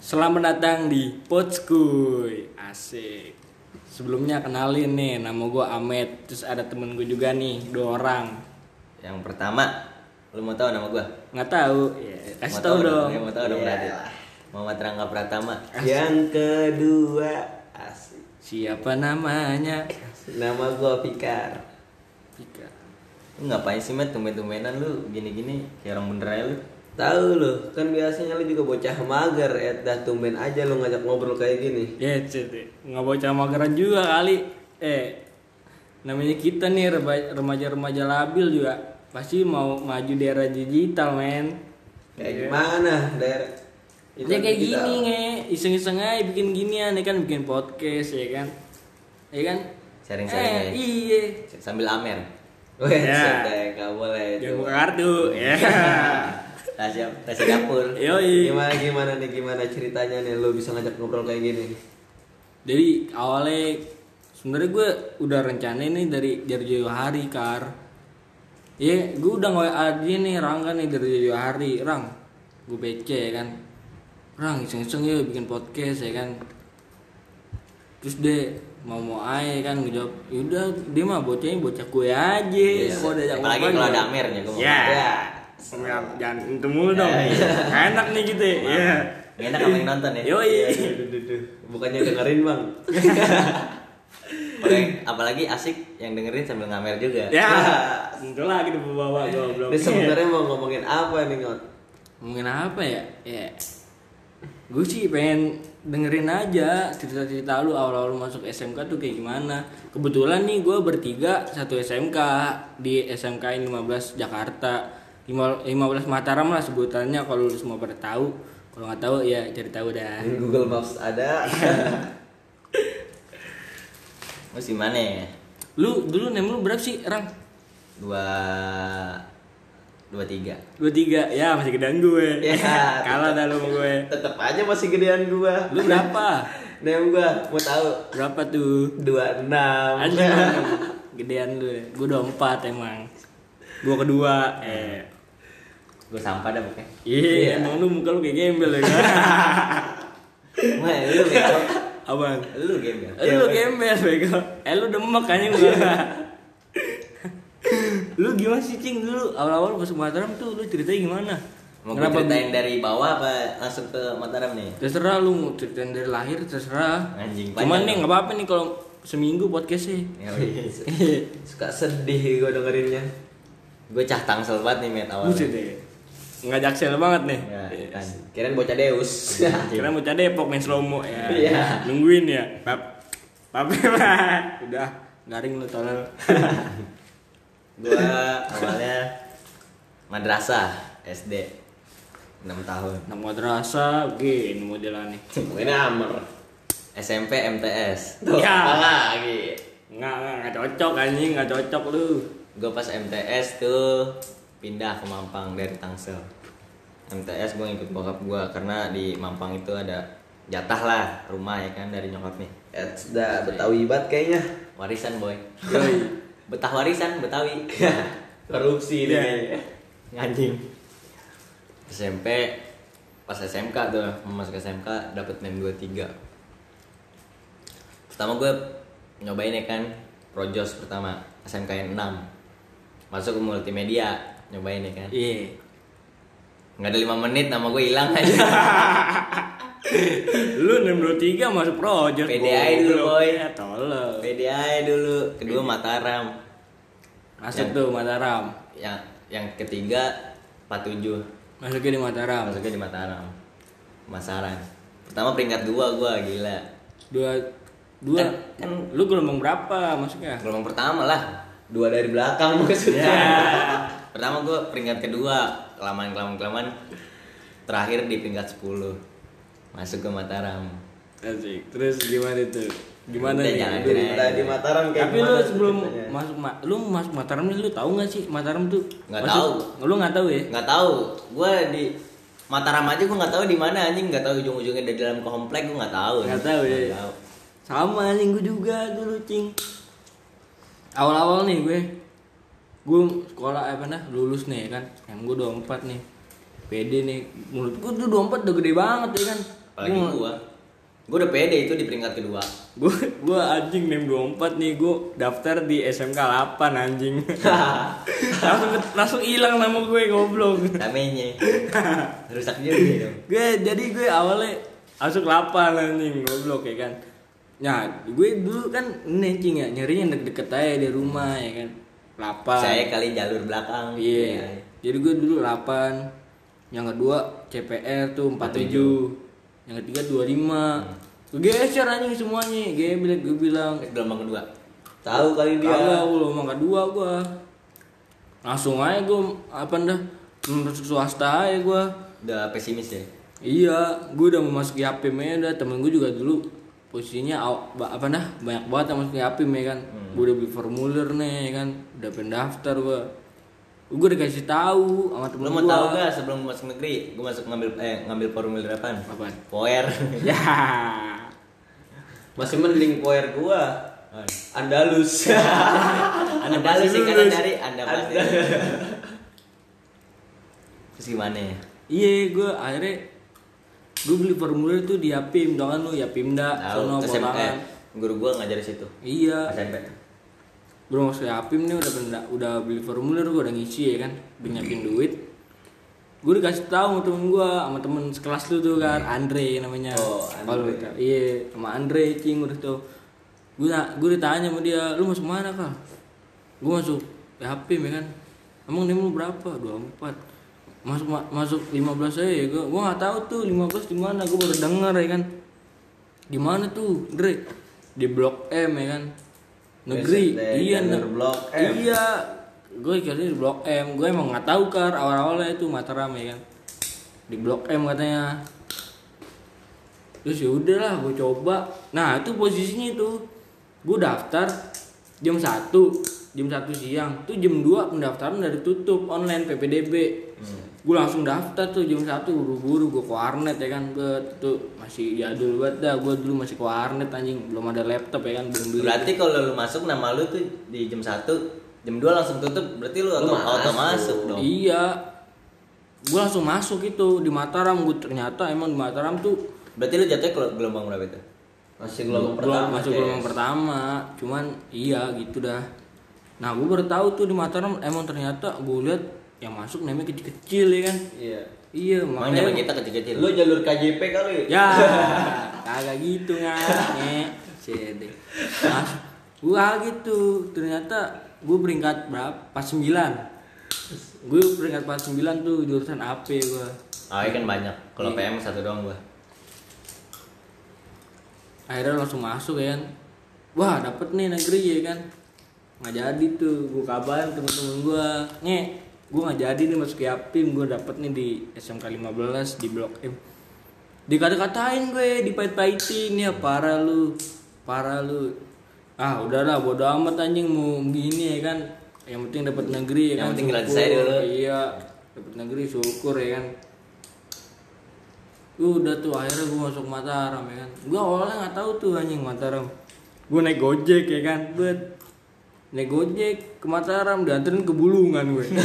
Selamat datang di Potskuy Asik Sebelumnya kenalin nih Nama gue Ahmed Terus ada temen gue juga nih Dua orang Yang pertama, lu mau tahu nama gua? Nggak tahu ya, Kasih Mau tahu tahu dong Ya, mau tahu dong Iya. berarti. Muhammad Rangga Pratama. Yang kedua asik. Siapa namanya Nama gua Fikar. Pika. Lu ngapain sih, Met? Tumben-tumbenan lu gini-gini kayak orang bener aja lu. Tahu lu, kan biasanya lu juga bocah mager ya, dah tumben aja lu ngajak ngobrol kayak gini. Ya cet Nggak bocah mageran juga kali Eh Namanya kita nih remaja-remaja labil juga Pasti mau maju di era digital men Kayak gimana daerah? Itu Ya kayak gini nge, iseng-iseng aja bikin ginian ya kan bikin podcast ya kan, ya kan? Sharing-sharing eh, aja. Iya. Sambil amer. Weh, Ya. sedeh, nggak boleh. Jangan buka kartu, ya. Rahasia, rahasia dapur. Yoi. Gimana gimana nih gimana ceritanya nih lu bisa ngajak ngobrol kayak gini? Jadi awalnya sebenarnya gue udah rencana nih dari dari jauh hari kar. Ya, gue udah nggak ada nih Rangga nih dari jauh hari, Rang. Gue PC ya kan. Rang iseng-iseng ya bikin podcast ya kan. Terus deh mau mau aja kan ngejawab yaudah dia mah bocahnya bocah kue aja Yes. Kalau diajak Apalagi ngobrol kalau ada amernya, gua mau jangan itu mulu dong Ya, iya. enak nih gitu ya Iya. Enak sama yang nonton ya. yoi Iya, duh. Bukannya dengerin bang? Apalagi, apalagi asik yang dengerin sambil ngamer juga. ya muncul lagi di bawah goblok Ini sebenarnya mau ngomongin apa nih ngot? ngomongin apa ya ya gue sih pengen dengerin aja cerita-cerita lu awal-awal masuk SMK tuh kayak gimana kebetulan nih gue bertiga satu SMK di SMK 15 Jakarta 15 Mataram lah sebutannya kalau lu semua pada tahu kalau nggak tahu ya cari tahu dah Di Google Maps ada. Si mana ya? lu dulu nem lu berapa sih Rang? Dua... Dua tiga. dua tiga ya masih gedean gue Ya, kalah dah lu gue Tetep aja masih gedean gua. lu berapa Nem gua mau tahu berapa tuh 26 Aja gedean lu. Gue udah empat emang. Gue kedua. Eh. Gue sampah dah pokoknya. Iya, emang lu muka lu kayak gembel ya kan? Wah, lu bego. Abang. Lu ya? Lu gembel bego. Eh lu demek kan muka. lu gimana sih cing dulu awal-awal pas ke Mataram tuh lu ceritanya gimana? Mau gue ceritain dari bawah apa langsung ke Mataram nih? Terserah lu mau ceritain dari lahir terserah. Anjing Cuman nih nggak apa-apa nih kalau seminggu podcast sih. Ya, wih. Suka sedih gua dengerinnya gue cah tangsel banget nih met awalnya. Buset. Nggak jaksel banget nih. Ya, kan. Kirain bocah Deus Kira mau cari Depok main slow ya. Iya. Nungguin ya. Pap. Pap Udah garing lu tolol. Gue awalnya madrasah SD 6 tahun. Anak madrasah gini modelannya. Ini Amer SMP MTS. Tuh, Ya. lagi Enggak, enggak, cocok anjing, enggak cocok lu. Gue pas MTS tuh pindah ke Mampang dari Tangsel. MTS gue ngikut bokap gue karena di Mampang itu ada jatah lah rumah ya kan dari nyokap nih. Ya sudah Betawi banget kayaknya Warisan boy. Betah warisan Betawi. Korupsi Iya. nih Anjing. SMP pas SMK tuh masuk SMK dapat NEM 23 pertama gue nyobain ya kan projos pertama SMK yang 6 masuk ke multimedia nyobain ya kan Iya. nggak ada lima menit nama gue hilang aja Lu 623 masuk project. PDI dulu, boy. Ya tolol. PDI dulu kedua Mataram Masuk Yang- tuh Mataram. yang yang ketiga 47 Masuknya di Mataram. masuknya di Mataram Masaran pertama peringkat dua gue gila Dua dua Kan- kan- lu gelombang berapa masuknya? gelombang pertama lah Dua dari belakang maksudnya Pertama gue peringkat kedua kelamaan kelamaan kelamaan terakhir di peringkat 10 masuk ke Mataram. Asik. Terus gimana itu? Gimana Udah, nih? jangan di Mataram kayak Tapi lu gimana sebelum ceritanya? masuk ma lu masuk Mataram nih lu tahu nggak sih Mataram tuh? Nggak tahu. Lu nggak tahu ya? Nggak tahu, gue di Mataram aja gue nggak tahu di mana anjing nggak tahu ujung ujungnya dari dalam komplek gue nggak tahu. Nggak tahu ya. Tahu. Sama anjing gue juga dulu cing. Awal-awal nih gue gue sekolah apa nah lulus nih kan? Yang gue 24 nih. Pede nih. Menurut gua tuh 24 udah gede banget ya kan? Apalagi gua gua. Udah pede itu di peringkat kedua. Gua gua anjing nih 24 nih. Gua daftar di SMK 8 anjing. Langsung langsung hilang nama gue goblok. Namanya. Rusak juga dong. Gue jadi gue awalnya masuk 8 anjing goblok ya kan? Nah, gue dulu kan ini anjing ya, nyarinya deket-deket aja di rumah ya kan. 8. saya kali jalur belakang Iya. Jadi gue dulu 8. Yang kedua CPR tuh 47. Yang ketiga 25. Gue geser anjing semuanya. Geblek gue bilang. gelombang kedua Tahu kali dia. Kagak gue mau kedua gue. Langsung aja gue apa dah masuk swasta aja gue. udah pesimis ya Iya, gue udah mau masuk YAPIM ya udah temen gue juga dulu posisinya apa dah banyak banget yang masuk YAPIM ya kan. Gue udah beli formulir nih ya kan, udah pendaftar gue. Gue udah kasih tahu sama temen gue. mau tahu gak sebelum gua masuk negeri gua masuk ngambil eh ngambil formulir apaan Apaan? poer Ya. Masih mending poer gua. Andalus. anda balas singkatan dari anda pasti terus gimana ya Iya, gue akhirnya gue beli formulir tuh di YAPIM, dong kan lu? YAPIMda, sono SMP Bolangan. guru gua ngajar di situ. Iya, SMP belum masuk Yapim nih udah benda, udah beli formulir gue udah ngisi ya kan? Udah nyiapin duit. Gue dikasih tahu sama temen gue sama temen sekelas lu tuh kan? Andre namanya. Oh, lu tahu. iya sama Andre cing udah tuh. Gue gue ditanya sama dia lu masuk mana kal gue masuk Yapim ya kan? Emang name lu berapa? 24 masuk ma- masuk 15 aja ya gue gue nggak tahu tuh 15 di mana gue baru denger ya kan. Di mana tuh Andre di blok M ya kan. Negeri deh, iya ne- Blok M. iya. Gue kira di blok M gue emang nggak tahu kar. Awal awalnya itu Mataram ya kan. Di blok M katanya. Terus ya udahlah gue coba. Nah itu posisinya itu. Gue daftar jam 1 jam 1 siang. Tuh jam 2 pendaftaran udah ditutup online PPDB gue langsung daftar tuh jam 1 buru-buru gue ke warnet ya kan gue tuh masih jadul banget dah gue dulu masih ke warnet anjing belum ada laptop ya kan belum beli berarti kalau lu masuk nama lu tuh di jam 1 jam 2 langsung tutup berarti lu auto, masuk. auto masuk dong Iya. Gue langsung masuk itu di Mataram. Gue ternyata emang di Mataram tuh berarti lu jatuhnya ke gelombang berapa itu Masih gelombang belum pertama. masuk Ces. gelombang pertama. Cuman iya gitu dah. Nah gue baru tahu tuh di Mataram emang ternyata gue lihat yang masuk namanya kecil-kecil ya kan. Iya. Iya makanya. kita kecil-kecil Lu jalur KJP kali? Ya, kagak gitu nggak, Cede. Mas, gua gitu. Ternyata gue peringkat berapa? Pas 9 Gue peringkat pas 9 tuh jurusan AP gua. Oh, iya kan banyak. Kalau Iya. PM satu doang gua. Akhirnya langsung masuk ya kan. Wah, dapet nih negeri ya kan. Nggak jadi tuh, gue kabarin temen-temen gue. Nge, gue nggak jadi nih masuk Yapim. Gue dapet nih di SMK 15 di Blok M. Dikata-katain gue, dipait-paitin ya parah lu, parah lu. Ah udahlah bodo amat anjing mau gini ya kan. Yang penting dapat negeri ya Yang kan. penting gratis aja dulu. Iya, dapat negeri syukur ya kan. Udah tuh akhirnya gue masuk Mataram ya kan. Gue awalnya nggak tahu tuh anjing Mataram. Gue naik gojek ya kan. Bet naik gojek ke Mataram dianterin ke Bulungan gue.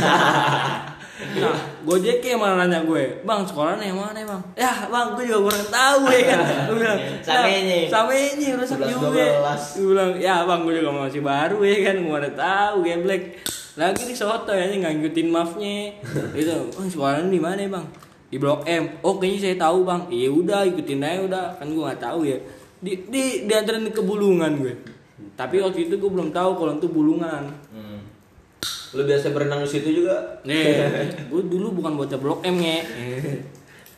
nah, gojeknya mana nanya gue, bang sekolahnya yang mana bang? Ya bang, gue juga kurang tahu ya kan. Gue bilang, Samenya. "Ya, Samenya rusak 11, juga. 12. Gue bilang, ya bang gue juga masih baru ya kan, gue mana tahu geblek. Lagi di soto ya nggak ngikutin maafnya. Itu, bang sekolahnya di mana bang? Di blok M. Oh kayaknya saya tahu bang. Iya udah ikutin aja udah, kan gue nggak tahu ya. Di di dianterin ke Bulungan gue. Tapi waktu itu gue belum tahu kalau itu Bulungan. Hmm. Lu biasa berenang di situ juga? Nih, gue dulu bukan bocah blok M nge.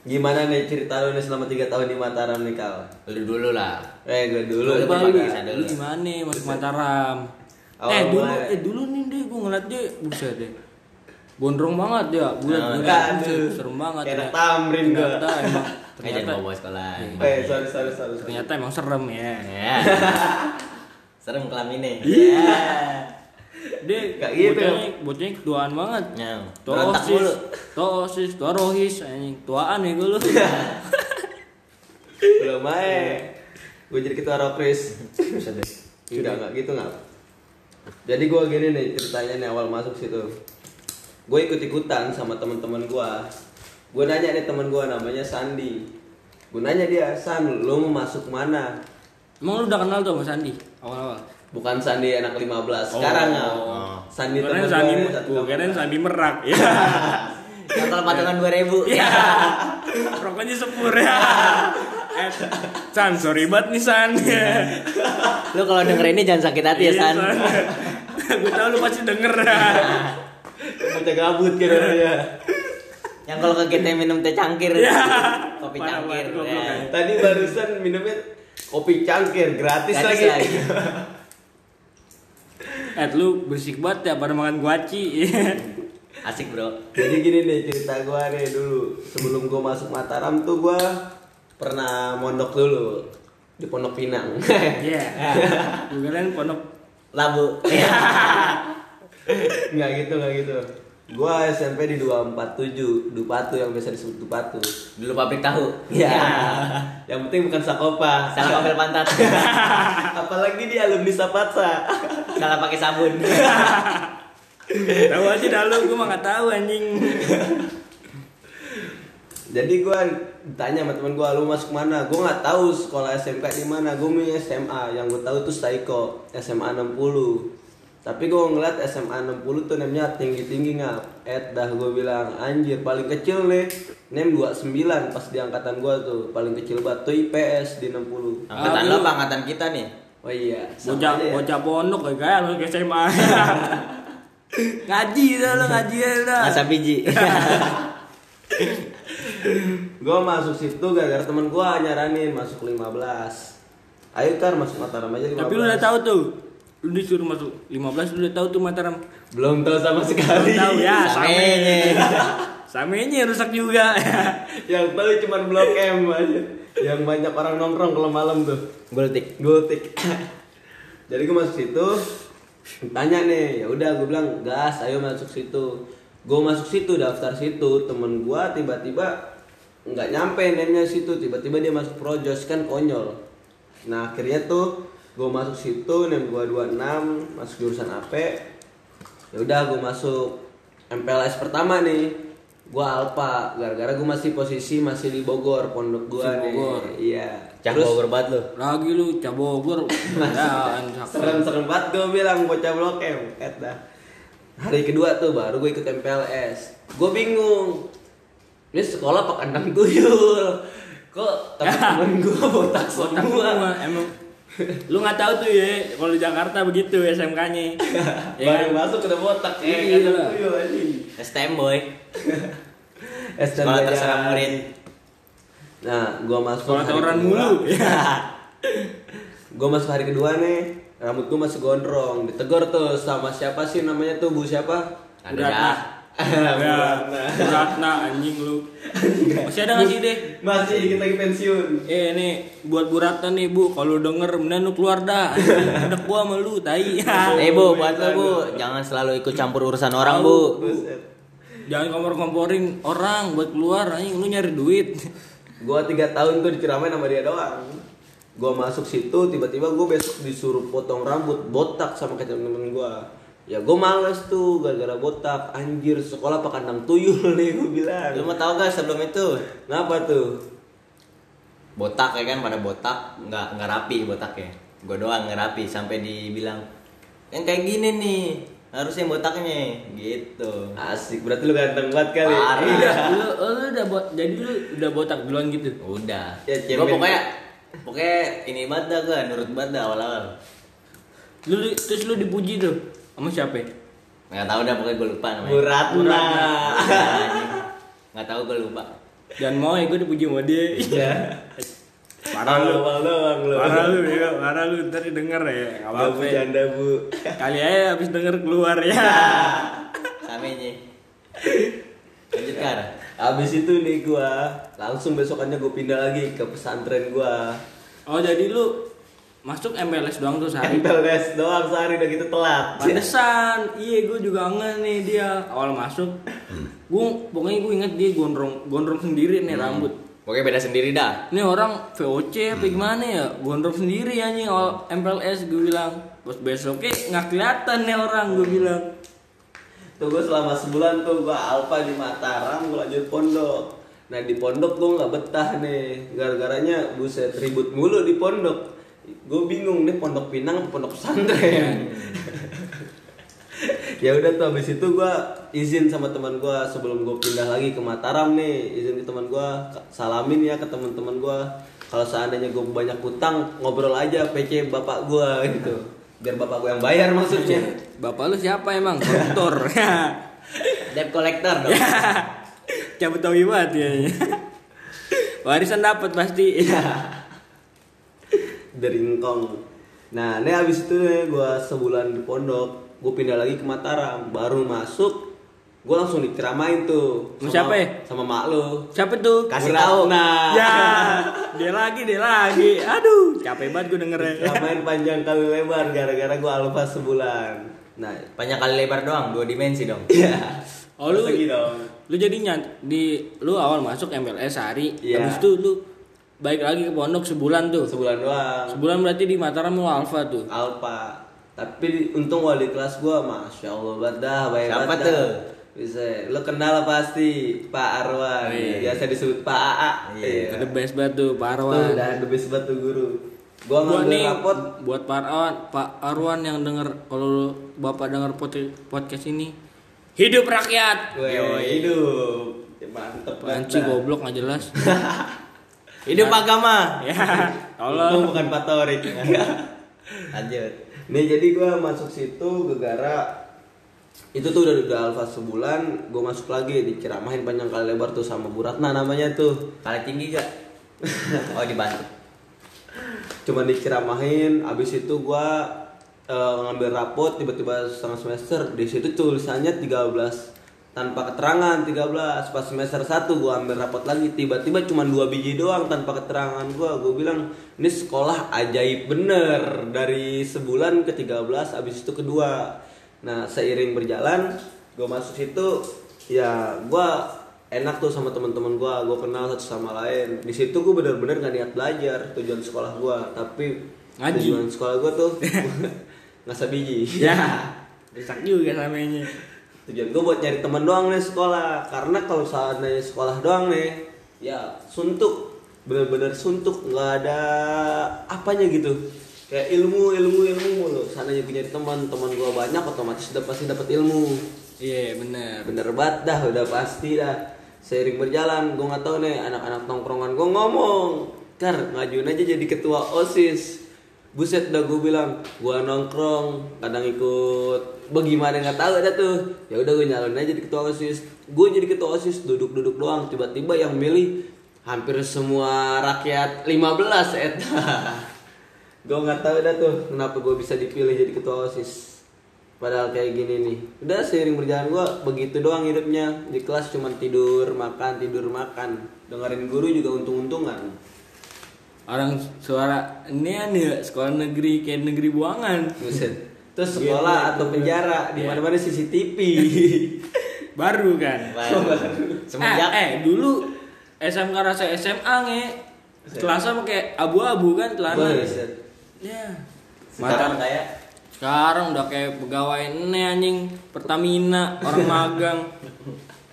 Gimana nih cerita lu nih selama 3 tahun di Mataram nih Kal? Lu dulu lah. Eh gue dulu. Lu pakai lu, gimana masuk Mataram? Awal eh dulu, mulai. eh dulu nih deh gue ngeliat dia, buset deh. Gondrong banget dia, bulat Nah, bulat, serem banget. Kayak tamrin gua. Ternyata emang, Eh jangan ternyata, bawa bawa sekolah. Eh sorry sorry sorry. sorry. ternyata emang serem ya. Ya. Serem kelaminnya. Iya. Dia Kayak gitu. bocahnya, bocahnya ketuaan banget. Ya. Tua osis, tua osis, tua rohis, anjing tuaan ya gue lu. Belum aja. Gue jadi ketua Rokris. Bisa deh. Sudah nggak gitu nggak? Jadi gue gini nih ceritanya nih awal masuk situ. Gue ikut ikutan sama teman-teman gue. gue nanya nih teman gue namanya Sandi gue nanya dia San lu mau masuk mana Emang lu udah kenal tuh sama Sandi awal-awal? bukan Sandi anak 15 sekarang ya Oh. Sandi teman Sandi, gue Sandi merak ya. yang kalau patungan 2000 Iya. Rokoknya sepur ya. Eh, San, sorry banget nih San. lu kalau denger ini jangan sakit hati ya San Gue tau lu pasti denger. Bocah gabut gitu ya. yang kalau ke kita minum teh cangkir Iya. kopi cangkir ya. ya. Tadi barusan minumnya kopi cangkir gratis, Gratis lagi. lagi. Eh, lu bersik banget ya pada makan guaci. asik bro Jadi gini nih cerita gua nih dulu sebelum gua masuk Mataram tuh gua pernah mondok dulu di Pondok Pinang. Iya. Gue kirain pondok labu Nggak gitu, nggak gitu. Gua SMP di 247, Dupatu yang biasa disebut Dupatu. dulu pabrik tahu Ya. yang penting bukan Sakopa. salah ambil pantat Apalagi dia alumni Sapatsa. salah pakai sabun Tahu aja dah lu, gue mah gak tahu anjing. Jadi gua ditanya sama temen gua lu masuk mana? Gua nggak tahu sekolah SMK di mana. Gua milih SMA. Yang gua tahu tuh Staiko SMA 60. Tapi gua ngeliat SMA 60 tuh namanya tinggi-tinggi ngap. Et dah gua bilang anjir paling kecil nih. Nem 29 pas di angkatan gua tuh paling kecil banget tuh IPS di 60. angkatan lo apa angkatan kita nih Oh iya, Bocah ya. bocah pondok kayak lu ke SMA. ngaji dah lu ngaji dah. masa biji Gua masuk situ gara-gara temen gua nyaranin masuk 15. Ayo Kar masuk Mataram aja 15. Tapi lu udah tahu tuh. Lu disuruh masuk 15 lu udah tahu tuh Mataram. Belum tahu sama sekali. Tahu ya, Samenya. samenya. Rusak juga. yang tahu cuma blok M aja yang banyak orang nongkrong kalau malam tuh gultik gultik jadi gue masuk situ tanya nih ya udah gue bilang gas ayo masuk situ gue masuk situ daftar situ temen gue tiba-tiba nggak nyampe name situ tiba-tiba dia masuk projos kan konyol nah akhirnya tuh gue masuk situ name gue 26 masuk jurusan AP ya udah gue masuk MPLS pertama nih. Gue Alpa gara-gara gue masih posisi masih di Bogor pondok gue nih. Bogor. iya. Cak Terus bogor banget lu? Lagi lu cabogor. ya, anjak. serem-serem banget gue bilang bocah blok M et dah. Hari kedua tuh baru gue ikut MPLS gue bingung. Ini sekolah pak kandang tuyul? Kok temen-temen gue botak Botak semua? semua emang. Lu nggak tahu tuh ya, kalau di Jakarta begitu SMK-nya. ya baru kan? masuk udah botak Iya. eh anjing STM boy STM sekolah Jaya. terserah murid nah gue masuk Sekolah hari tawuran kedua. mulu. Ya. gue masuk hari kedua nih rambut gue masih gondrong ditegur tuh sama siapa sih namanya tuh bu siapa ada Dah Ya, Ratna anjing lu. Masih ada nggak sih deh? masih dikit lagi pensiun Eh nih buat Bu Ratna nih Bu, kalau denger mending lu keluar dah. Udah gua sama lu tai. Eh bu, buat lo bu, jangan selalu ikut campur urusan orang bu. Buset. Jangan kompor-komporin orang buat keluar anjing lu nyari duit. Gua tiga tahun tuh diceramain sama dia doang. Gua masuk situ tiba-tiba gue besok disuruh potong rambut botak sama kayak temen-temen gua. Ya gue males tuh gara-gara botak anjir sekolah apa kandang tuyul nih gue bilang. Lu mau tau gak sebelum itu Kenapa tuh? botak ya kan pada botak nggak nggak rapi botaknya. Gue doang nggak rapi sampai dibilang yang kayak gini nih harusnya botaknya gitu. Asik berarti lu ganteng banget kali. Parah. Iya. lu, lu udah bot jadi lu udah botak duluan gitu. Udah. Ya, gue pokoknya pokoknya ini banget dah gue nurut banget dah awal-awal. Lu terus lu dipuji tuh sama siapa? Nggak tahu dah pokoknya gue lupa namanya. Bu Ratna. Anjing. Nggak tahu gue lupa. Dan mau ya gue dipuji sama dia. Iya. Parah lu. Parah lu ya, parah lu ntar denger ya. Enggak Gak apa-apa. bercanda bu. Kali aja habis denger keluar ya. Samenya. Lanjut kan. Abis itu nih gua langsung besokannya gue pindah lagi ke pesantren gua. Oh jadi lu masuk MLS doang tuh sehari. MPLS doang sehari udah gitu telat. Pantesan, iya gue juga nge nih dia awal masuk. Gue pokoknya gue inget dia gondrong gondrong sendiri nih rambut. Pokoknya beda sendiri dah. Ini orang VOC apa gimana ya? Gondrong sendiri anjing awal MPLS gue bilang. Terus besoknya nggak kelihatan nih orang gue bilang. Tuh gue selama sebulan tuh gue alfa di Mataram gue lanjut pondok. Nah di pondok gue nggak betah nih, gara-garanya buset ribut mulu di pondok. Gue bingung nih pondok pinang pondok pesantren. ya udah tuh habis itu gue izin sama teman gue sebelum gue pindah lagi ke Mataram nih izin ke teman gue salamin ya ke teman-teman gue kalau seandainya gue banyak utang ngobrol aja PC bapak gue gitu biar bapak gue yang bayar maksudnya Bapak lu siapa emang? Koruptor. Debt collector dong. Cabut tahu banget ya. Warisan dapat pasti. dari Ngkong nah ini habis itu nih gue sebulan di pondok gue pindah lagi ke Mataram baru masuk gue langsung diceramain tuh Sama siapa ya? sama mak lu Siapa tuh? Kasih tahu. Ratna. Ya, dia lagi, dia lagi. Aduh, capek banget gue dengernya. Diceramain panjang kali lebar gara-gara gue alfa sebulan nah Banyak kali lebar doang, dua dimensi dong. iya Oh lu, lu jadi nyat di lu awal masuk MLS hari, Iya. habis itu lu baik lagi ke pondok sebulan tuh. sebulan doang Sebulan berarti di Mataram lu alfa tuh. alfa tapi untung wali kelas gue masya allah banget dah baik Siapa banget tuh? bisa lo kenal pasti Pak Arwan Oh, iya. biasa disebut Pak AA Iya. The best banget tuh, Pak Tuh, Arwan. udah the best banget tuh guru gua Buat ngambil nih rapot buat Pak Arwan, Pak Arwan yang denger kalau Bapak denger pod- podcast ini hidup rakyat. Weh, Yoi. hidup Ya, mantep banget goblok nggak jelas. Hidup agama. ya, tolong. bukan Pak Torik Lanjut. nih jadi gua masuk situ gegara itu tuh udah udah alfa sebulan gue masuk lagi diceramahin panjang kali lebar tuh sama Bu Ratna namanya tuh Kali tinggi gak? Oh dibantu. cuma diceramahin abis itu gua eh, ngambil rapot tiba-tiba setengah semester di situ tulisannya 13 tanpa keterangan 13 pas semester 1 gua ambil rapot lagi tiba-tiba cuma dua biji doang tanpa keterangan gua. Gua bilang ini sekolah ajaib bener. Dari sebulan ke 13 abis itu kedua. Nah seiring berjalan gua masuk situ ya gua enak tuh sama teman-teman gua. Gua kenal satu sama lain. Di situ gua bener-bener gak niat belajar tujuan sekolah gua. Tapi Ngaji. tujuan sekolah gua tuh ngasah biji. Ya, rusak juga namanya. Tujuan gua buat nyari teman doang nih sekolah. Karena kalau seandainya sekolah doang nih ya suntuk. Bener-bener suntuk. Nggak ada apanya gitu. Kayak ilmu ilmu ilmu mulu. Seandainya gue nyari teman teman gua banyak otomatis udah pasti dapat ilmu. Iya, bener. bener banget dah udah pasti dah. Seiring berjalan gue nggak tahu nih anak-anak tongkrongan gue ngomong. Kar ngajuin aja jadi ketua osis. Buset dah gue bilang gue nongkrong kadang ikut bagaimana nggak tahu ada tuh ya udah gue nyalon aja jadi ketua osis gue jadi ketua osis duduk-duduk doang tiba-tiba yang milih hampir semua rakyat 15 eta gue nggak tahu dah tuh kenapa gue bisa dipilih jadi ketua osis Padahal kayak gini nih. Udah seiring berjalan gua begitu doang hidupnya. Di kelas cuman tidur, makan, tidur, makan. Dengerin guru juga untung-untungan. Orang suara ini nih sekolah negeri kayak negeri buangan. Buset. Terus sekolah atau penjara di Iya. mana-mana CCTV. Baru kan. Baru. Semenjak eh, eh, dulu SMK rasa SMA nge. Selasa pakai abu-abu kan celana. Ya. sekarang kayak sekarang udah kayak pegawai ini anjing Pertamina orang magang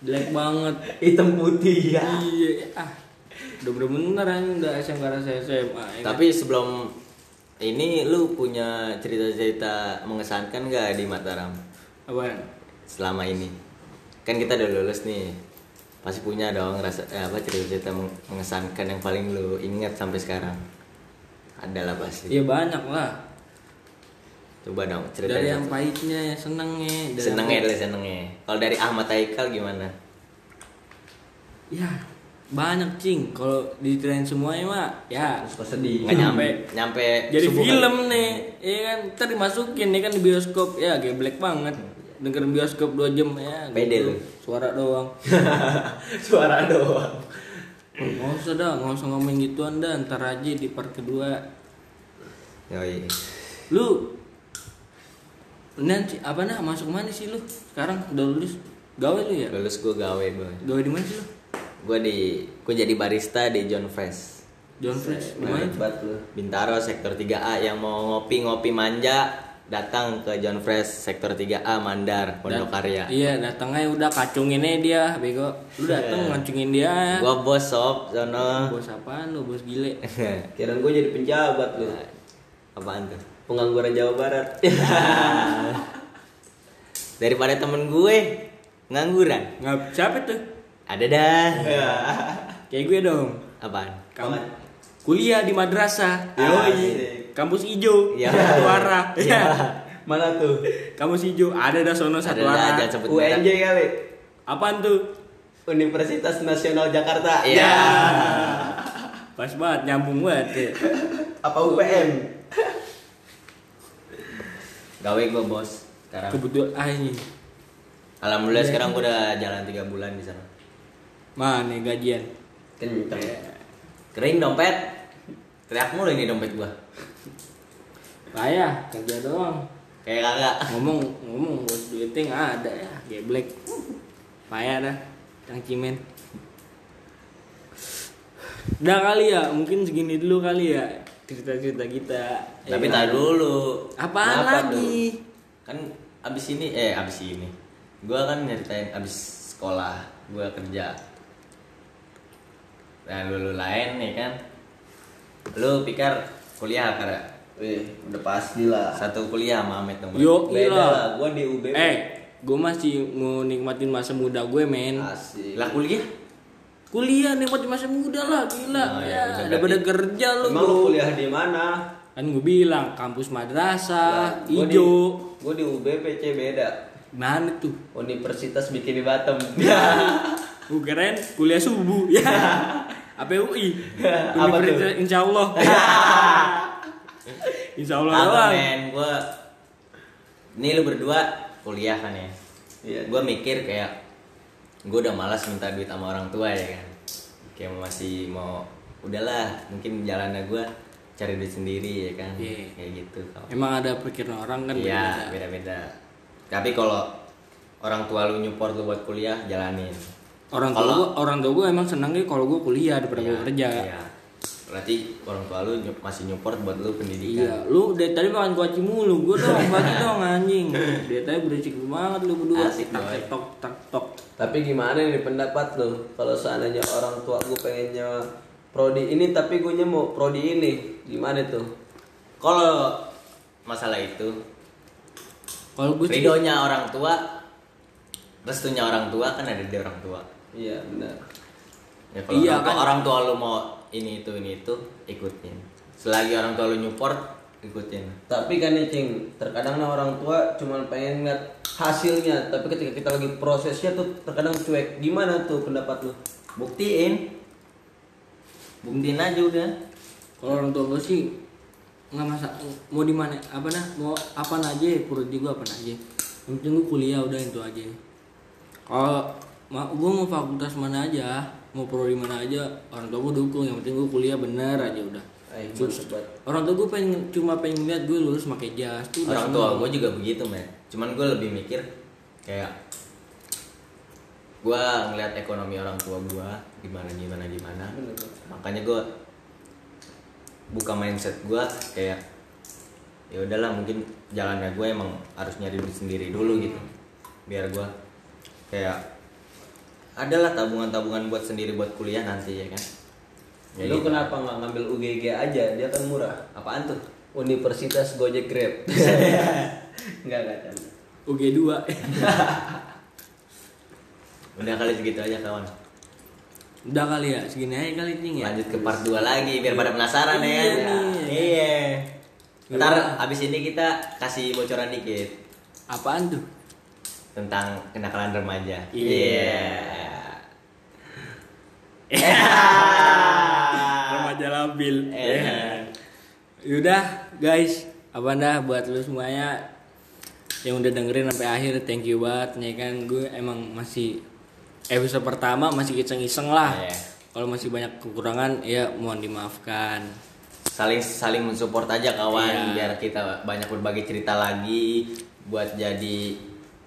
jelek banget Hitam putih ya. iya ah udah bener-bener anjing udah SMK rasa SMA ya kan? Tapi sebelum ini lu punya cerita-cerita mengesankan gak di Mataram apaan selama ini? Kan kita udah lulus nih. Pasti punya dong rasa eh, apa cerita-cerita meng- mengesankan yang paling lu ingat sampai sekarang. Ada lah pasti. Iya banyak lah. Coba dong cerita. Dari yang pahitnya, senengnya, dari senengnya dari senengnya. Kalau dari Ahmad Haikal gimana? Ya banyak cing. Kalau diceritain semuanya mah, ya Suka sedih. Nggak nyampe nyampe jadi film kali. nih, ya kan. Ntar dimasukin ya kan di bioskop, ya geblek banget. Dengerin bioskop 2 jam ya. Pede gitu. lu. Suara doang. Suara doang. Nggak usah dah, nggak usah ngomongin gituan dah. Ntar aja di part kedua. Yoi. Lu nanti apa nah masuk mana sih lu? Sekarang udah lulus gawe lu ya? Lulus gue gawe boy. Gawe di mana sih lu? Gue di gue jadi barista di John Fresh. John banget lu. Bintaro sektor 3A yang mau ngopi-ngopi manja datang ke John Fresh sektor 3A Mandar Pondok Karya. Iya datangnya udah kacunginnya dia bego. Lu dateng ngacungin dia. Gua bos sob sono. Bos apaan lu bos gile? Kira gue jadi penjabat lu. Apaan tuh? Pengangguran Jawa Barat. Daripada temen gue ngangguran. Nggak siapa tuh? Ada dah. Kayak gue dong. Apaan? Kamu kuliah di madrasah. Yoi. Kampus ijo. Iya. Satu arah. Iya. Mana tuh? Kampus ijo ada dah sono satu Ada merek. UNJ kali. Apaan tuh? Universitas Nasional Jakarta. Iya. Pas banget nyambung banget. ya. Apa UPM? Gawe gue bos. Sekarang. Kebetulan ah ini. Alhamdulillah sekarang gue udah jalan tiga bulan di sana. Mana gajian? Kenceng. Kering dompet. Teriak mulu ini dompet gua. Payah kerja doang. Kayak kagak. Ngomong ngomong duitnya nggak ada ya. Geblek. Payah dah. Kang Cimen. Udah kali ya, mungkin segini dulu kali ya cerita-cerita kita. Tapi Ya. tar dulu. Apaan Kenapa lagi? Kan abis ini eh abis ini. Gua kan nyeritain abis sekolah, gua kerja. Nah, lu, lu lain nih kan. Lu pikir kuliah karena Wih, udah pasti lah. satu kuliah sama Amet dong. Yo, Beda iya. lah, gua di UB. Eh, gue masih mau nikmatin masa muda gue, men. Asik. Lah kuliah? Kuliah nikmatin masa muda lah, gila. Oh, ya, ya, daripada berarti- kerja lu, Emang lu kuliah di mana? Kan gue bilang kampus madrasah, gua di- ijo. Gua di UB PC beda. Mana tuh? Universitas Bikini Bottom. Gue keren kuliah subuh ya. APUI. Apa tuh? Insya Allah. Insya Allah Apa men, gua Nih lu berdua kuliah kan ya. Iya. Gua mikir kayak gua udah malas minta duit sama orang tua ya kan. Kayak masih mau udahlah, mungkin jalannya gua cari duit sendiri ya kan. Iya. Kayak gitu. Emang ada pikiran orang kan Iya, beda-beda. beda-beda. Tapi kalau orang tua lu nyupport lu buat kuliah, jalanin. Orang tua gue, orang tua gue emang senangnya kalau gue kuliah daripada gue Iya, kerja. Iya. Berarti orang tua lu masih nyupport buat lu Iya, pendidikan. lu dari tadi makan kuaci mulu, gue dong bagi dong anjing. Dia tadi berisik banget lu berdua. Asik, tak tok tak tok. Tapi gimana nih pendapat lu? Kalau seandainya orang tua gue pengennya prodi ini tapi gue mau prodi ini, gimana tuh? Kalau masalah itu, Kalau gue Ridonya orang tua, restunya orang tua kan ada di orang tua. Iya benar. Ya kalau Iya, orang, tua, kan. orang tua lu mau ini itu ini itu ikutin. Selagi orang tua lu nyupport, ikutin. Tapi kan nih cing, terkadang nah orang tua cuma pengen ngeliat hasilnya, tapi ketika kita lagi prosesnya tuh terkadang cuek. Gimana tuh pendapat lu? Buktiin. Buktiin aja udah. kalau orang tua gue sih nggak masa mau di mana apa nah mau apa aja perut juga apa aja yang penting gue kuliah udah itu aja kalau ma gue mau fakultas mana aja mau prodi mana aja orang tua gue dukung yang penting gue kuliah bener aja udah Eh, banget. orang tua gue pengen cuma pengen lihat gue lulus pakai jas tuh Orang tua gue juga begitu, men. Cuman gue lebih mikir kayak gue ngeliat ekonomi orang tua gue gimana gimana gimana. Makanya gue buka mindset gue kayak ya udahlah mungkin jalannya gue emang harus nyari duit sendiri dulu gitu biar gue kayak adalah tabungan-tabungan buat sendiri buat kuliah nanti ya kan ya lu gitu. kenapa nggak ngambil UGG aja? Dia kan murah. apaan tuh Universitas Gojek Grab. Enggak enggak canda. UG 2 udah kali segitu aja kawan udah kali ya segini aja kali nih ya lanjut ke part 2 lagi biar pada penasaran ya Iya nih. iya Iya. ntar abis ini kita kasih bocoran dikit apaan tuh tentang kenakalan remaja Iya. Iya. remaja labil Eh. Yaudah guys, apa dah buat lu semuanya yang udah dengerin sampai akhir thank you banget ya kan gue emang masih episode pertama masih iseng-iseng lah. Iya. Kalau masih banyak kekurangan ya mohon dimaafkan. saling saling mensupport aja kawan Iya. biar kita banyak berbagi cerita lagi buat jadi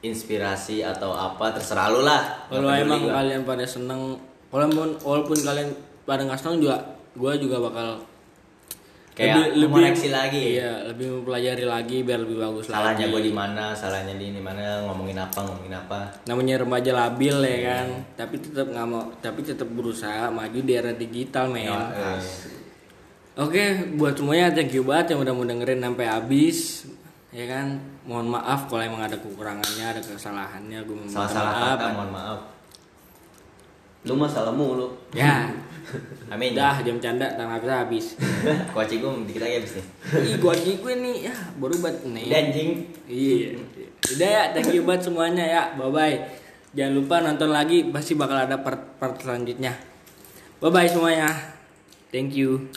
inspirasi atau apa terserah lu lah Kalau emang kalian pada seneng, walaupun walaupun kalian pada nggak seneng juga, gue juga bakal kayak mengoreksi lagi Iya, lebih mempelajari lagi biar lebih bagus salahnya gue di mana salahnya di mana ngomongin apa ngomongin apa Namanya remaja labil ya Iya. kan, tapi tetap nggak mau, tapi tetap berusaha maju di era digital men. Eh, Oke, buat semuanya thank you banget yang udah mau dengerin sampai habis. Ya kan, mohon maaf kalau emang ada kekurangannya, ada kesalahannya, gue minta salah-salah maaf. kata mohon maaf Lu masalah mulu. Ya, amin dah jam canda tangan habis habis. kuaci gue dikit lagi habis nih Ih, gua gue nih ya baru buat nih. Dan anjing Iya. Udah ya, thank you banget semuanya ya. Bye bye. Jangan lupa nonton lagi, pasti bakal ada part part selanjutnya. Bye bye semuanya. Thank you.